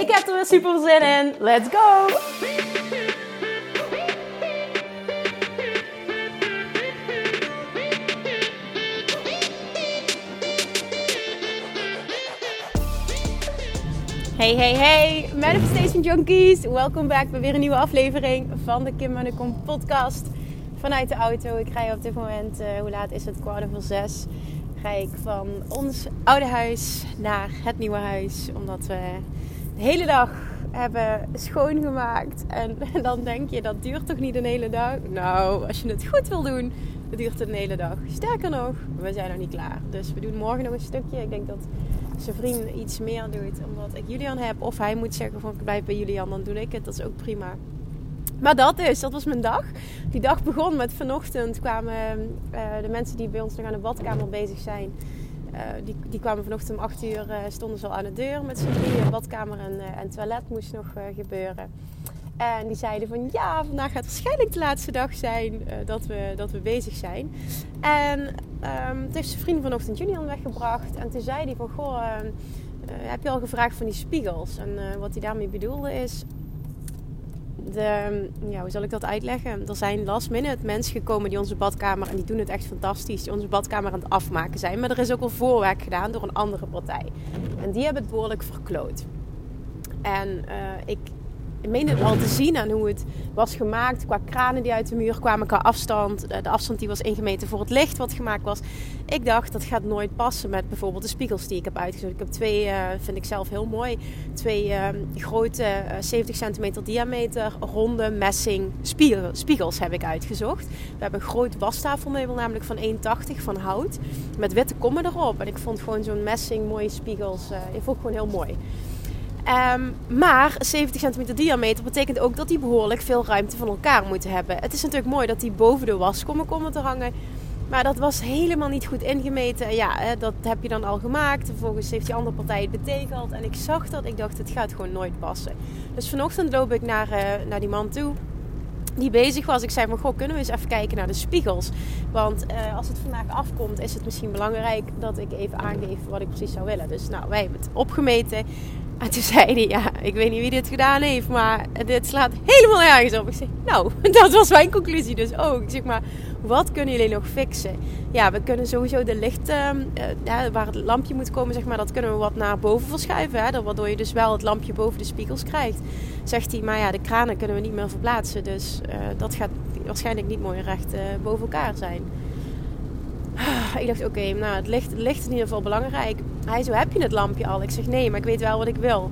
Ik heb er weer super zin in. Let's go! Hey, hey, hey, Manifestation Junkies. Welkom back bij weer een nieuwe aflevering van de Kim Munnekom podcast. Vanuit de auto. Ik rij op dit moment, uh, hoe laat is het? Kwart over zes. Ga ik van ons oude huis naar het nieuwe huis. Omdat we de hele dag hebben schoongemaakt. En dan denk je, dat duurt toch niet een hele dag? Nou, als je het goed wil doen, dan duurt het een hele dag. Sterker nog, we zijn nog niet klaar. Dus we doen morgen nog een stukje. Ik denk dat zijn vriend iets meer doet omdat ik Julian heb. Of hij moet zeggen van ik blijf bij Julian, dan doe ik het. Dat is ook prima. Maar dat is, dat was mijn dag. Die dag begon met vanochtend kwamen uh, de mensen die bij ons nog aan de badkamer bezig zijn. Uh, die, die, kwamen vanochtend om 8 uur, uh, stonden ze al aan de deur met z'n drieën. Badkamer en, en toilet moest nog gebeuren. En die zeiden van ja, vandaag gaat waarschijnlijk de laatste dag zijn dat, we, dat we bezig zijn. En um, het heeft zijn vriend vanochtend Julian weggebracht. En toen zei hij van goh, uh, heb je al gevraagd van die spiegels? En wat hij daarmee bedoelde is... De, ja, hoe zal ik dat uitleggen? Er zijn last minute mensen gekomen die onze badkamer... en die doen het echt fantastisch, die onze badkamer aan het afmaken zijn. Maar er is ook al voorwerk gedaan door een andere partij. En die hebben het behoorlijk verkloot. En ik ik meen het al te zien aan hoe het was gemaakt. Qua kranen die uit de muur kwamen, qua afstand. De afstand die was ingemeten voor het licht wat gemaakt was. Ik dacht, dat gaat nooit passen met bijvoorbeeld de spiegels die ik heb uitgezocht. Ik heb twee, uh, vind ik zelf heel mooi, twee uh, grote uh, 70 centimeter diameter ronde messing spiegel, spiegels heb ik uitgezocht. We hebben een groot wastafelmeubel, namelijk van 1,80 van hout. Met witte kommen erop. En ik vond gewoon zo'n messing mooie spiegels, ik vond gewoon heel mooi. Um, maar 70 centimeter diameter betekent ook dat die behoorlijk veel ruimte van elkaar moeten hebben. Het is natuurlijk mooi dat die boven de waskommen komen te hangen. Maar dat was helemaal niet goed ingemeten. Ja, dat heb je dan al gemaakt. Vervolgens heeft die andere partij het betegeld. En ik zag dat. Ik dacht, het gaat gewoon nooit passen. Dus vanochtend loop ik naar, uh, naar die man toe die bezig was. Ik zei van, goh, kunnen we eens even kijken naar de spiegels? Want uh, als het vandaag afkomt, is het misschien belangrijk dat ik even aangeef wat ik precies zou willen. Dus nou, wij hebben het opgemeten. En toen zei hij, ja, ik weet niet wie dit gedaan heeft, maar dit slaat helemaal nergens op. Ik zeg, nou, dat was mijn conclusie dus ook. Ik zeg maar, wat kunnen jullie nog fixen? Ja, we kunnen sowieso de licht, uh, ja, waar het lampje moet komen, zeg maar, dat kunnen we wat naar boven verschuiven. Hè, waardoor je dus wel het lampje boven de spiegels krijgt. Zegt hij, maar ja, de kranen kunnen we niet meer verplaatsen. Dus uh, dat gaat waarschijnlijk niet mooi recht uh, boven elkaar zijn. Ik dacht, oké, nou, het licht, het licht is in ieder geval belangrijk. Hij zo, heb je het lampje al? Ik zeg, nee, maar ik weet wel wat ik wil.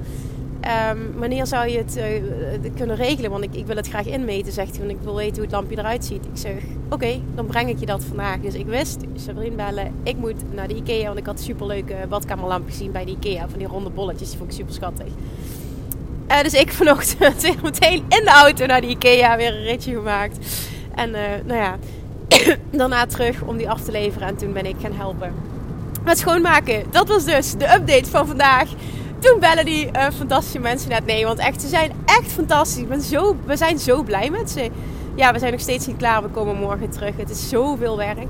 Um, wanneer zou je het uh, kunnen regelen? Want ik, ik, wil het graag inmeten, zegt hij. Want ik wil weten hoe het lampje eruit ziet. Ik zeg, oké, dan breng ik je dat vandaag. Dus ik wist, Sabrine bellen, ik moet naar de Ikea. Want ik had superleuke badkamerlamp gezien bij de Ikea. Van die ronde bolletjes, die vond ik super schattig. Uh, dus ik vanochtend weer meteen in de auto naar de Ikea weer een ritje gemaakt. En nou ja, daarna terug om die af te leveren. En toen ben ik gaan helpen met schoonmaken. Dat was dus de update van vandaag. Toen bellen die uh, fantastische mensen net nee. Want echt, ze zijn echt fantastisch. Ik zo, we zijn zo blij met ze. Ja, we zijn nog steeds niet klaar. We komen morgen terug. Het is zoveel werk.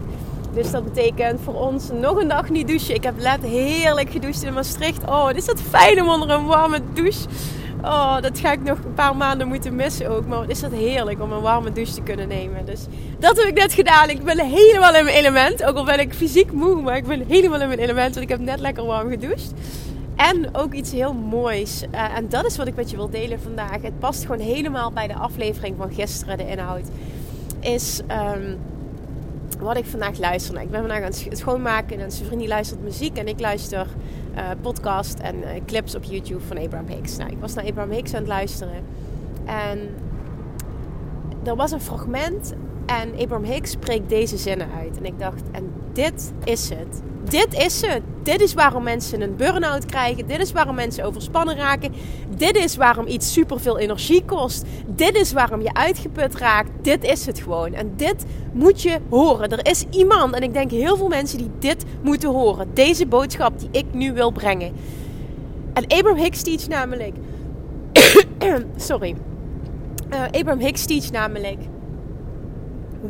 Dus dat betekent voor ons nog een dag niet douchen. Ik heb net heerlijk gedoucht in Maastricht. Oh, is dat fijn om onder een warme douche Oh, dat ga ik nog een paar maanden moeten missen ook. Maar wat is dat heerlijk om een warme douche te kunnen nemen. Dus dat heb ik net gedaan. Ik ben helemaal in mijn element. Ook al ben ik fysiek moe, maar ik ben helemaal in mijn element. Want ik heb net lekker warm gedoucht. En ook iets heel moois. Uh, en dat is wat ik met je wil delen vandaag. Het past gewoon helemaal bij de aflevering van gisteren, de inhoud. Is um, wat ik vandaag luister. Nou, ik ben vandaag aan het schoonmaken en zijn vriend luistert muziek. En ik luister podcast en uh, clips op YouTube van Abraham Hicks. Nou, ik was naar Abraham Hicks aan het luisteren. En er was een fragment en Abraham Hicks spreekt deze zinnen uit. En ik dacht, en dit is het. Dit is het. Dit is waarom mensen een burn-out krijgen. Dit is waarom mensen overspannen raken. Dit is waarom iets superveel energie kost. Dit is waarom je uitgeput raakt. Dit is het gewoon. En dit moet je horen. Er is iemand, en ik denk heel veel mensen die dit moeten horen. Deze boodschap die ik nu wil brengen. En Abraham Hicks teach namelijk. Sorry. Uh, Abraham Hicks teach namelijk.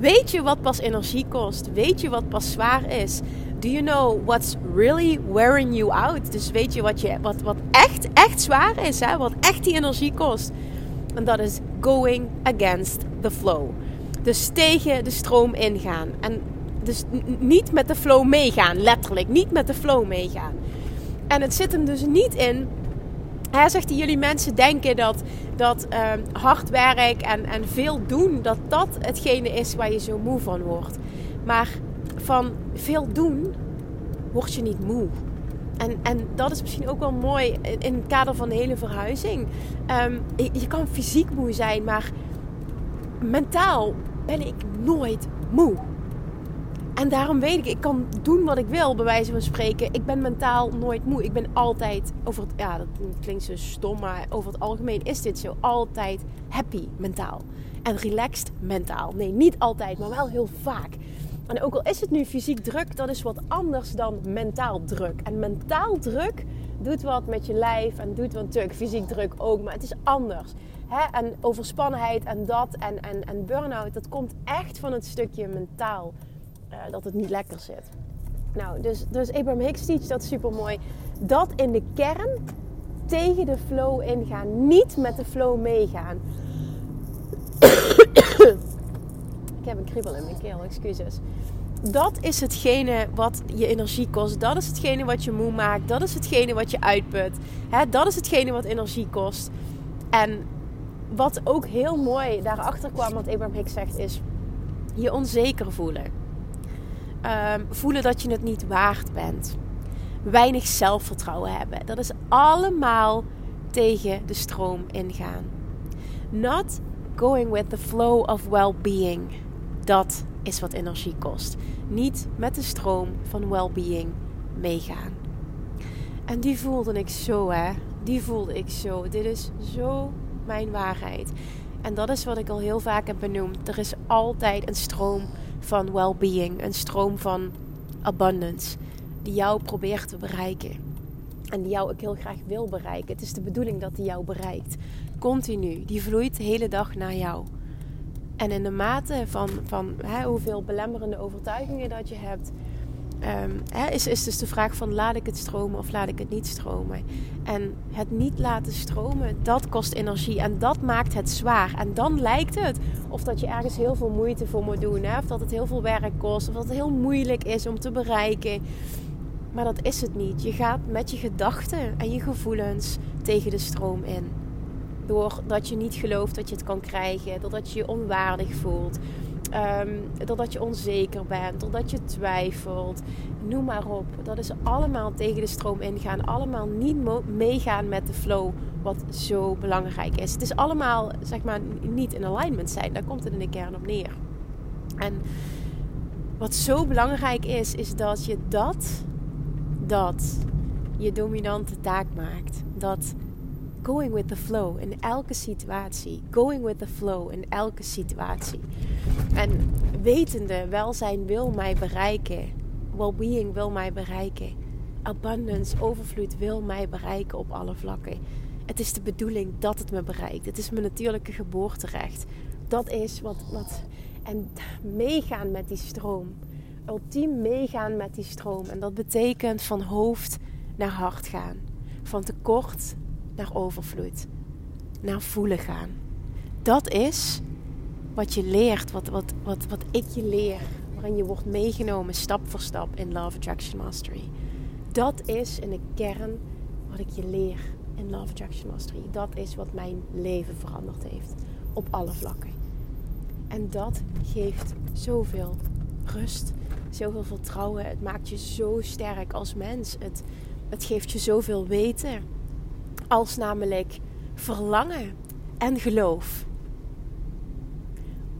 Weet je wat pas energie kost? Weet je wat pas zwaar is? Do you know what's really wearing you out? Dus weet je wat, je, wat, wat echt, echt zwaar is? Hè? Wat echt die energie kost? En dat is going against the flow. Dus tegen de stroom ingaan. En dus niet met de flow meegaan, letterlijk. Niet met de flow meegaan. En het zit hem dus niet in hij zegt dat jullie mensen denken dat, dat ehm, hard werk en, en veel doen, dat dat hetgene is waar je zo moe van wordt. Maar van veel doen word je niet moe. En, en dat is misschien ook wel mooi in het kader van de hele verhuizing. Um, je kan fysiek moe zijn, maar mentaal ben ik nooit moe. En daarom weet ik, ik kan doen wat ik wil, bij wijze van spreken. Ik ben mentaal nooit moe. Ik ben altijd, over het, ja, dat klinkt zo stom, maar over het algemeen is dit zo. Altijd happy mentaal. En relaxed mentaal. Nee, niet altijd, maar wel heel vaak. En ook al is het nu fysiek druk, dat is wat anders dan mentaal druk. En mentaal druk doet wat met je lijf en doet wat natuurlijk fysiek druk ook, maar het is anders. En overspannenheid en dat en, en, en burn-out, dat komt echt van het stukje mentaal uh, dat het niet lekker zit. Nou, dus, dus Abraham Hicks teach dat super mooi. Dat in de kern tegen de flow ingaan. Niet met de flow meegaan. Ik heb een kriebel in mijn keel, excuses. Dat is hetgene wat je energie kost. Dat is hetgene wat je moe maakt. Dat is hetgene wat je uitput. Dat is hetgene wat energie kost. En wat ook heel mooi daarachter kwam, wat Abraham Hicks zegt, is je onzeker voelen Ehm, voelen dat je het niet waard bent. Weinig zelfvertrouwen hebben. Dat is allemaal tegen de stroom ingaan. Not going with the flow of well-being. Dat is wat energie kost. Niet met de stroom van well-being meegaan. En die voelde ik zo, hè. Die voelde ik zo. Dit is zo mijn waarheid. En dat is wat ik al heel vaak heb benoemd. Er is altijd een stroom van well-being, een stroom van abundance, die jou probeert te bereiken. En die jou ook heel graag wil bereiken. Het is de bedoeling dat die jou bereikt. Continu. Die vloeit de hele dag naar jou. En in de mate van, van hè, hoeveel belemmerende overtuigingen dat je hebt, um, hè, is, is dus de vraag van laat ik het stromen of laat ik het niet stromen. En het niet laten stromen, dat kost energie en dat maakt het zwaar. En dan lijkt het of dat je ergens heel veel moeite voor moet doen. Hè? Of dat het heel veel werk kost. Of dat het heel moeilijk is om te bereiken. Maar dat is het niet. Je gaat met je gedachten en je gevoelens tegen de stroom in. Doordat je niet gelooft dat je het kan krijgen. Doordat je je onwaardig voelt. Um, doordat je onzeker bent, doordat je twijfelt. Noem maar op. Dat is allemaal tegen de stroom ingaan. Allemaal niet meegaan met de flow. Wat zo belangrijk is. Het is allemaal, zeg maar, niet in alignment zijn. Daar komt het in de kern op neer. En wat zo belangrijk is, is dat je dat, dat je dominante taak maakt. Dat going with the flow in elke situatie. Going with the flow in elke situatie. En wetende, welzijn wil mij bereiken. Well-being wil mij bereiken. Abundance, overvloed wil mij bereiken op alle vlakken. Het is de bedoeling dat het me bereikt. Het is mijn natuurlijke geboorterecht. Dat is wat. wat en meegaan met die stroom. Ultiem meegaan met die stroom. En dat betekent van hoofd naar hart gaan. Van tekort naar overvloed. Naar voelen gaan. Dat is wat je leert, wat, wat, wat, wat ik je leer. Waarin je wordt meegenomen stap voor stap in Love Attraction Mastery. Dat is in de kern wat ik je leer in Love Attraction Mastery. Dat is wat mijn leven veranderd heeft. Op alle vlakken. En dat geeft zoveel rust, zoveel vertrouwen. Het maakt je zo sterk als mens. Het, het geeft je zoveel weten als namelijk verlangen en geloof.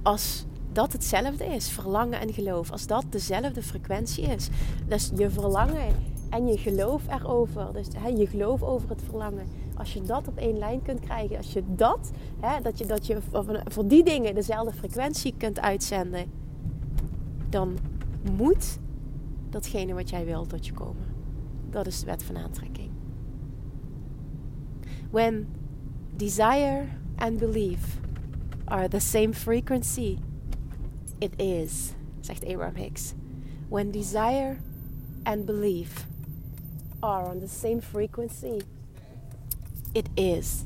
als dat hetzelfde is, verlangen en geloof, als dat dezelfde frequentie is. Dus je verlangen en je geloof erover, dus hè, je geloof over het verlangen. Als je dat op één lijn kunt krijgen, als je dat, hè, dat je, dat je voor die dingen dezelfde frequentie kunt uitzenden, dan moet datgene wat jij wil tot je komen. Dat is de wet van aantrekking. When desire and belief are the same frequency, it is, zegt Abraham Hicks. When desire and belief are on the same frequency, it is.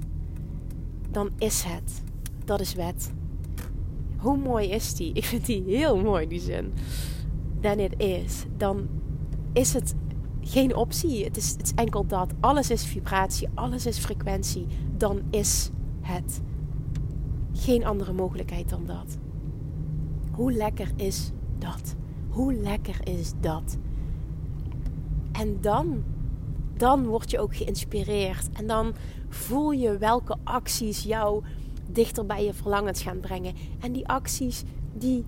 Dan is het. Dat is wet. Hoe mooi is die? Ik vind die heel mooi, die zin. Then it is. Dan is het geen optie. Het is, het is enkel dat. Alles is vibratie, alles is frequentie. Dan is het. Geen andere mogelijkheid dan dat. Hoe lekker is dat? Hoe lekker is dat? En dan, dan word je ook geïnspireerd. En dan voel je welke acties jou dichter bij je verlangens gaan brengen. En die acties, die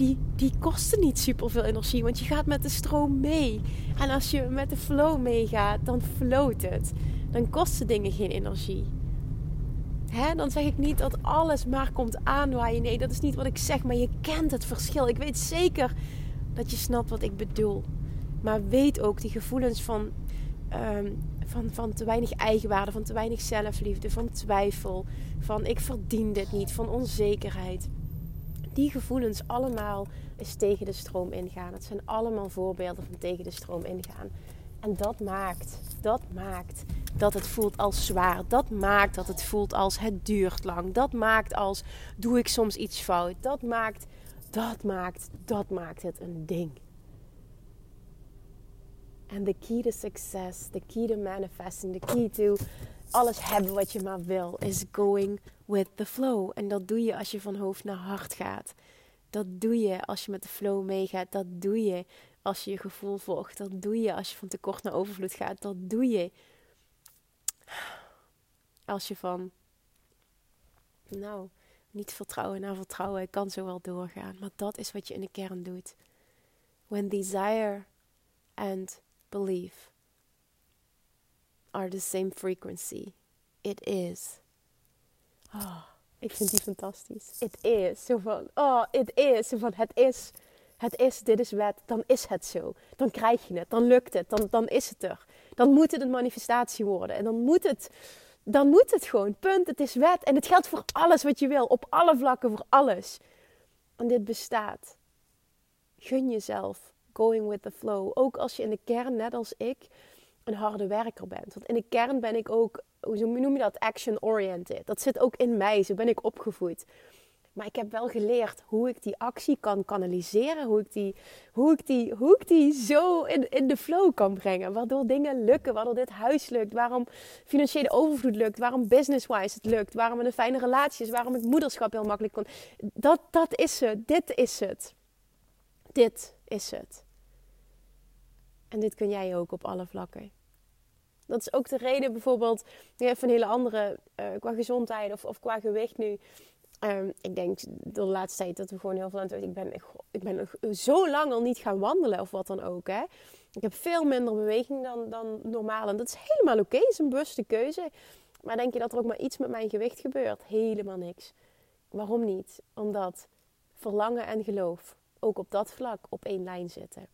die, die kosten niet superveel energie, want je gaat met de stroom mee. En als je met de flow meegaat, dan floot het. Dan kosten dingen geen energie. Hè? Dan zeg ik niet dat alles maar komt aanwaaien. Nee, dat is niet wat ik zeg, maar je kent het verschil. Ik weet zeker dat je snapt wat ik bedoel. Maar weet ook die gevoelens van, um, van, van te weinig eigenwaarde, van te weinig zelfliefde, van twijfel, van ik verdien dit niet, van onzekerheid die gevoelens allemaal is tegen de stroom ingaan. Het zijn allemaal voorbeelden van tegen de stroom ingaan. En dat maakt, dat maakt dat het voelt als zwaar. Dat maakt dat het voelt als het duurt lang. Dat maakt als doe ik soms iets fout. Dat maakt, dat maakt, dat maakt het een ding. En de key to success, de key to manifesting, de key to alles hebben wat je maar wil, is going with the flow. En dat doe je als je van hoofd naar hart gaat. Dat doe je als je met de flow meegaat. Dat doe je als je je gevoel volgt. Dat doe je als je van tekort naar overvloed gaat. Dat doe je als je van, nou, niet vertrouwen naar vertrouwen. Kan zo wel doorgaan. Maar dat is wat je in de kern doet. When desire and belief are the same frequency. It is. Oh, ik vind die fantastisch. It is. Zo van, oh, it is. Zo van, het is. Het is, dit is wet. Dan is het zo. Dan krijg je het. Dan lukt het. Dan, dan is het er. Dan moet het een manifestatie worden. En dan moet het, dan moet het gewoon. Punt. Het is wet. En het geldt voor alles wat je wil. Op alle vlakken, voor alles. En dit bestaat. Gun jezelf. Going with the flow. Ook als je in de kern, net als ik, een harde werker bent. Want in de kern ben ik ook, hoe noem je dat, action-oriented. Dat zit ook in mij, zo ben ik opgevoed. Maar ik heb wel geleerd hoe ik die actie kan kanaliseren. Hoe ik die, hoe ik die, hoe ik die zo in, in de flow kan brengen. Waardoor dingen lukken. Waardoor dit huis lukt. Waarom financiële overvloed lukt. Waarom business-wise het lukt. Waarom een fijne relatie is. Waarom ik moederschap heel makkelijk kon. Dat, dat is het. Dit is het. Dit is het. En dit kun jij ook op alle vlakken. Dat is ook de reden bijvoorbeeld, van hele andere, uh, qua gezondheid of, of qua gewicht nu. Um, ik denk de laatste tijd dat we gewoon heel veel aan het Ik ben, ik ben zo lang al niet gaan wandelen of wat dan ook. Hè. Ik heb veel minder beweging dan, dan normaal. En dat is helemaal oké. Is een bewuste keuze. Maar denk je dat er ook maar iets met mijn gewicht gebeurt? Helemaal niks. Waarom niet? Omdat verlangen en geloof ook op dat vlak op één lijn zitten.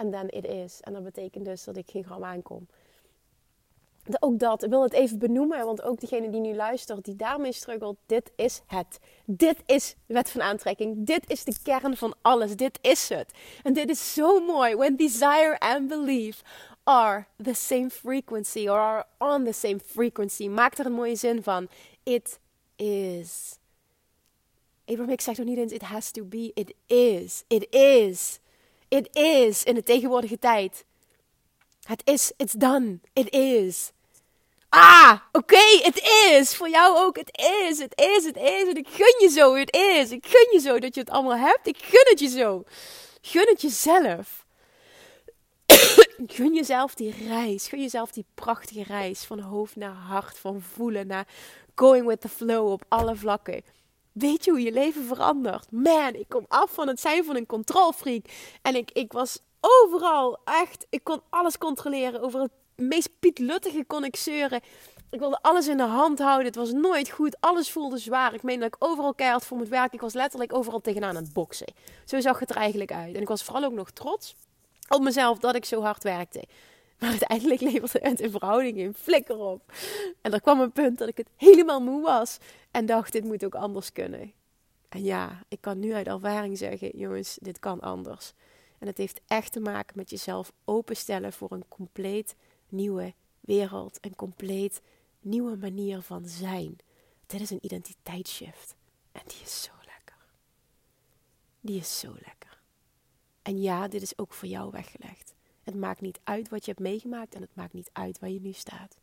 En then it is. En dat betekent dus dat ik geen gram aankom ook dat, ik wil het even benoemen, want ook degene die nu luistert, die daarmee struggelt, dit is het. Dit is de wet van aantrekking. Dit is de kern van alles. Dit is het. En dit is zo mooi. When desire and belief are the same frequency or are on the same frequency. Maak er een mooie zin van. It is. Abraham zeg nog niet eens it has to be. It is. It is. It is in de tegenwoordige tijd. Het is, it's done, it is. Ah, oké, het is. Voor jou ook, het is, het is, het is. En ik gun je zo, het is. Ik gun je zo dat je het allemaal hebt. Ik gun het je zo. Gun het jezelf. gun jezelf die reis. Gun jezelf die prachtige reis. Van hoofd naar hart. Van voelen naar going with the flow op alle vlakken. Weet je hoe je leven verandert? Man, ik kom af van het zijn van een controlfreak. En ik, ik was overal echt. Ik kon alles controleren. Over het meest pietluttige kon ik zeuren. Ik wilde alles in de hand houden. Het was nooit goed. Alles voelde zwaar. Ik meende dat ik overal keihard voor moet werken. Ik was letterlijk overal tegenaan aan het boksen. Zo zag het er eigenlijk uit. En ik was vooral ook nog trots op mezelf dat ik zo hard werkte. Maar uiteindelijk leverde het in verhouding in flikker op. En er kwam een punt dat ik het helemaal moe was. En dacht, dit moet ook anders kunnen. En ja, ik kan nu uit ervaring zeggen, jongens, dit kan anders. En het heeft echt te maken met jezelf openstellen voor een compleet nieuwe wereld. Een compleet nieuwe manier van zijn. Dit is een identiteitsshift. En die is zo lekker. Die is zo lekker. En ja, dit is ook voor jou weggelegd. Het maakt niet uit wat je hebt meegemaakt en het maakt niet uit waar je nu staat.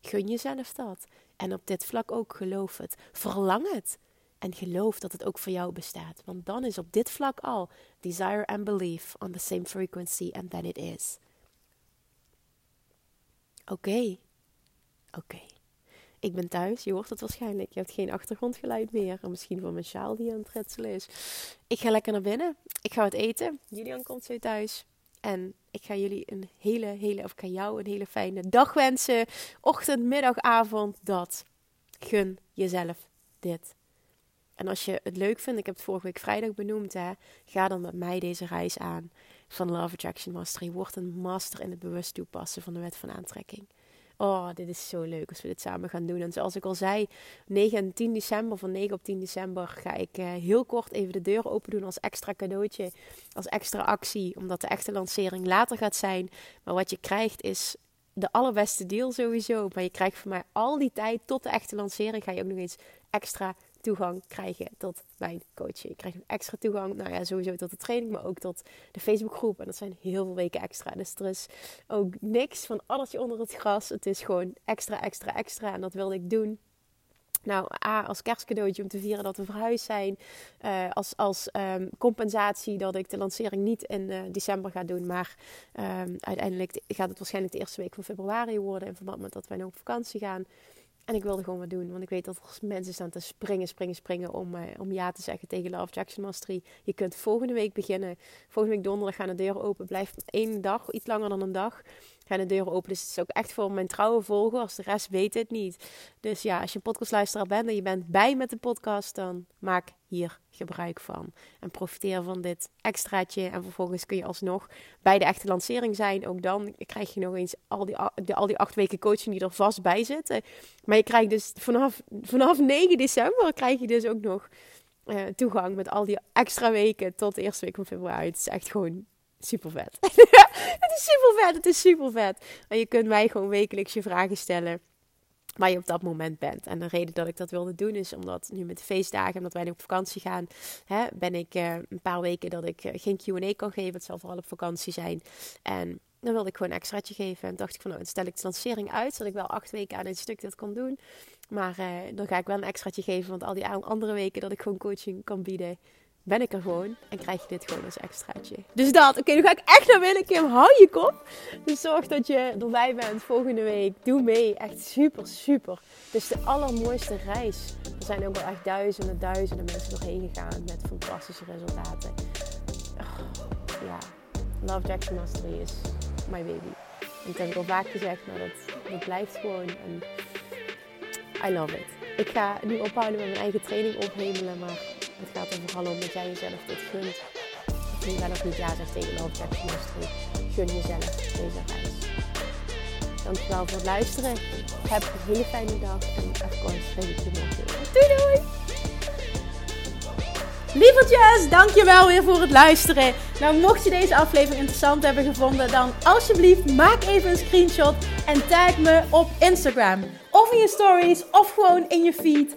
Gun jezelf dat. En op dit vlak ook geloof het. Verlang het. En geloof dat het ook voor jou bestaat. Want dan is op dit vlak al desire and belief on the same frequency and then it is. Oké. Oké. Ik ben thuis, je hoort het waarschijnlijk. Je hebt geen achtergrondgeluid meer. Misschien van mijn sjaal die aan het ritselen is. Ik ga lekker naar binnen. Ik ga wat eten. Julian komt zo thuis. En ik ga jullie een hele, hele, of ik jou een hele fijne dag wensen. Ochtend, middag, avond. Dat. Gun jezelf dit. En als je het leuk vindt, ik heb het vorige week vrijdag benoemd, hè, ga dan met mij deze reis aan van Love Attraction Mastery. Word een master in het bewust toepassen van de wet van aantrekking. Oh, dit is zo leuk als we dit samen gaan doen. En zoals ik al zei, 9 en 10 december, van 9 op 10 december, ga ik uh, heel kort even de deur open doen als extra cadeautje, als extra actie, omdat de echte lancering later gaat zijn. Maar wat je krijgt is de allerbeste deal sowieso. Maar je krijgt van mij al die tijd tot de echte lancering, ga je ook nog eens extra toegang krijgen tot mijn coaching. Je krijgt extra toegang, nou ja, sowieso tot de training, maar ook tot de Facebookgroep. En dat zijn heel veel weken extra. Dus er is ook niks van addertje onder het gras. Het is gewoon extra, extra, extra. En dat wilde ik doen. Nou, A, als kerstcadeautje om te vieren dat we verhuisd zijn. Uh, als als um, compensatie dat ik de lancering niet in uh, december ga doen. Maar um, uiteindelijk gaat het waarschijnlijk de eerste week van februari worden. In verband met dat wij nog op vakantie gaan. En ik wilde gewoon wat doen. Want ik weet dat er mensen staan te springen, springen, springen om, uh, om ja te zeggen tegen Love Jackson Mastery. Je kunt volgende week beginnen. Volgende week donderdag gaan de deuren open. Blijf één dag, iets langer dan een dag gaan de deuren open. Dus het is ook echt voor mijn trouwe volgers. De rest weet het niet. Dus ja, als je een podcastluisteraar bent en je bent bij met de podcast, dan maak hier gebruik van. En profiteer van dit extraatje. En vervolgens kun je alsnog bij de echte lancering zijn. Ook dan krijg je nog eens al die, al die acht weken coaching die er vast bij zitten. Maar je krijgt dus vanaf, vanaf 9 december krijg je dus ook nog uh, toegang met al die extra weken tot de eerste week van februari. Het is echt gewoon super vet. het is super vet, het is super vet. En je kunt mij gewoon wekelijks je vragen stellen waar je op dat moment bent. En de reden dat ik dat wilde doen is omdat nu met de feestdagen, omdat wij nu op vakantie gaan, hè, ben ik uh, een paar weken dat ik uh, geen Q&A kan geven. Het zal vooral op vakantie zijn. En dan wilde ik gewoon een extraatje geven. En dacht ik van, nou, stel ik de lancering uit, zodat ik wel acht weken aan een stuk dat kan doen. Maar uh, dan ga ik wel een extraatje geven, want al die andere weken dat ik gewoon coaching kan bieden, ben ik er gewoon en krijg je dit gewoon als extraatje. Dus dat. Oké, nu ga ik echt naar binnen. Kim, hou je kop. Dus zorg dat je erbij bent volgende week. Doe mee. Echt super, super. Het is de allermooiste reis. Er zijn ook al echt duizenden, duizenden mensen doorheen gegaan met fantastische resultaten. Oh, ja, Love Jackson Mastery is my baby. En dat heb ik al vaak gezegd, maar dat, dat blijft gewoon. En I love it. Ik ga nu ophouden met mijn eigen training ophemelen, maar het gaat er vooral om dat jij jezelf dit gunt. Of je wel of niet ja zegt tegen Jackson Mastery. Gun jezelf deze reis. Dankjewel voor het luisteren. Heb een hele fijne dag. En of course, spreek ik je. Doei doei! Lievertjes, dankjewel weer voor het luisteren. Nou, mocht je deze aflevering interessant hebben gevonden, dan alsjeblieft maak even een screenshot en tag me op Instagram. Of in je stories, of gewoon in je feed.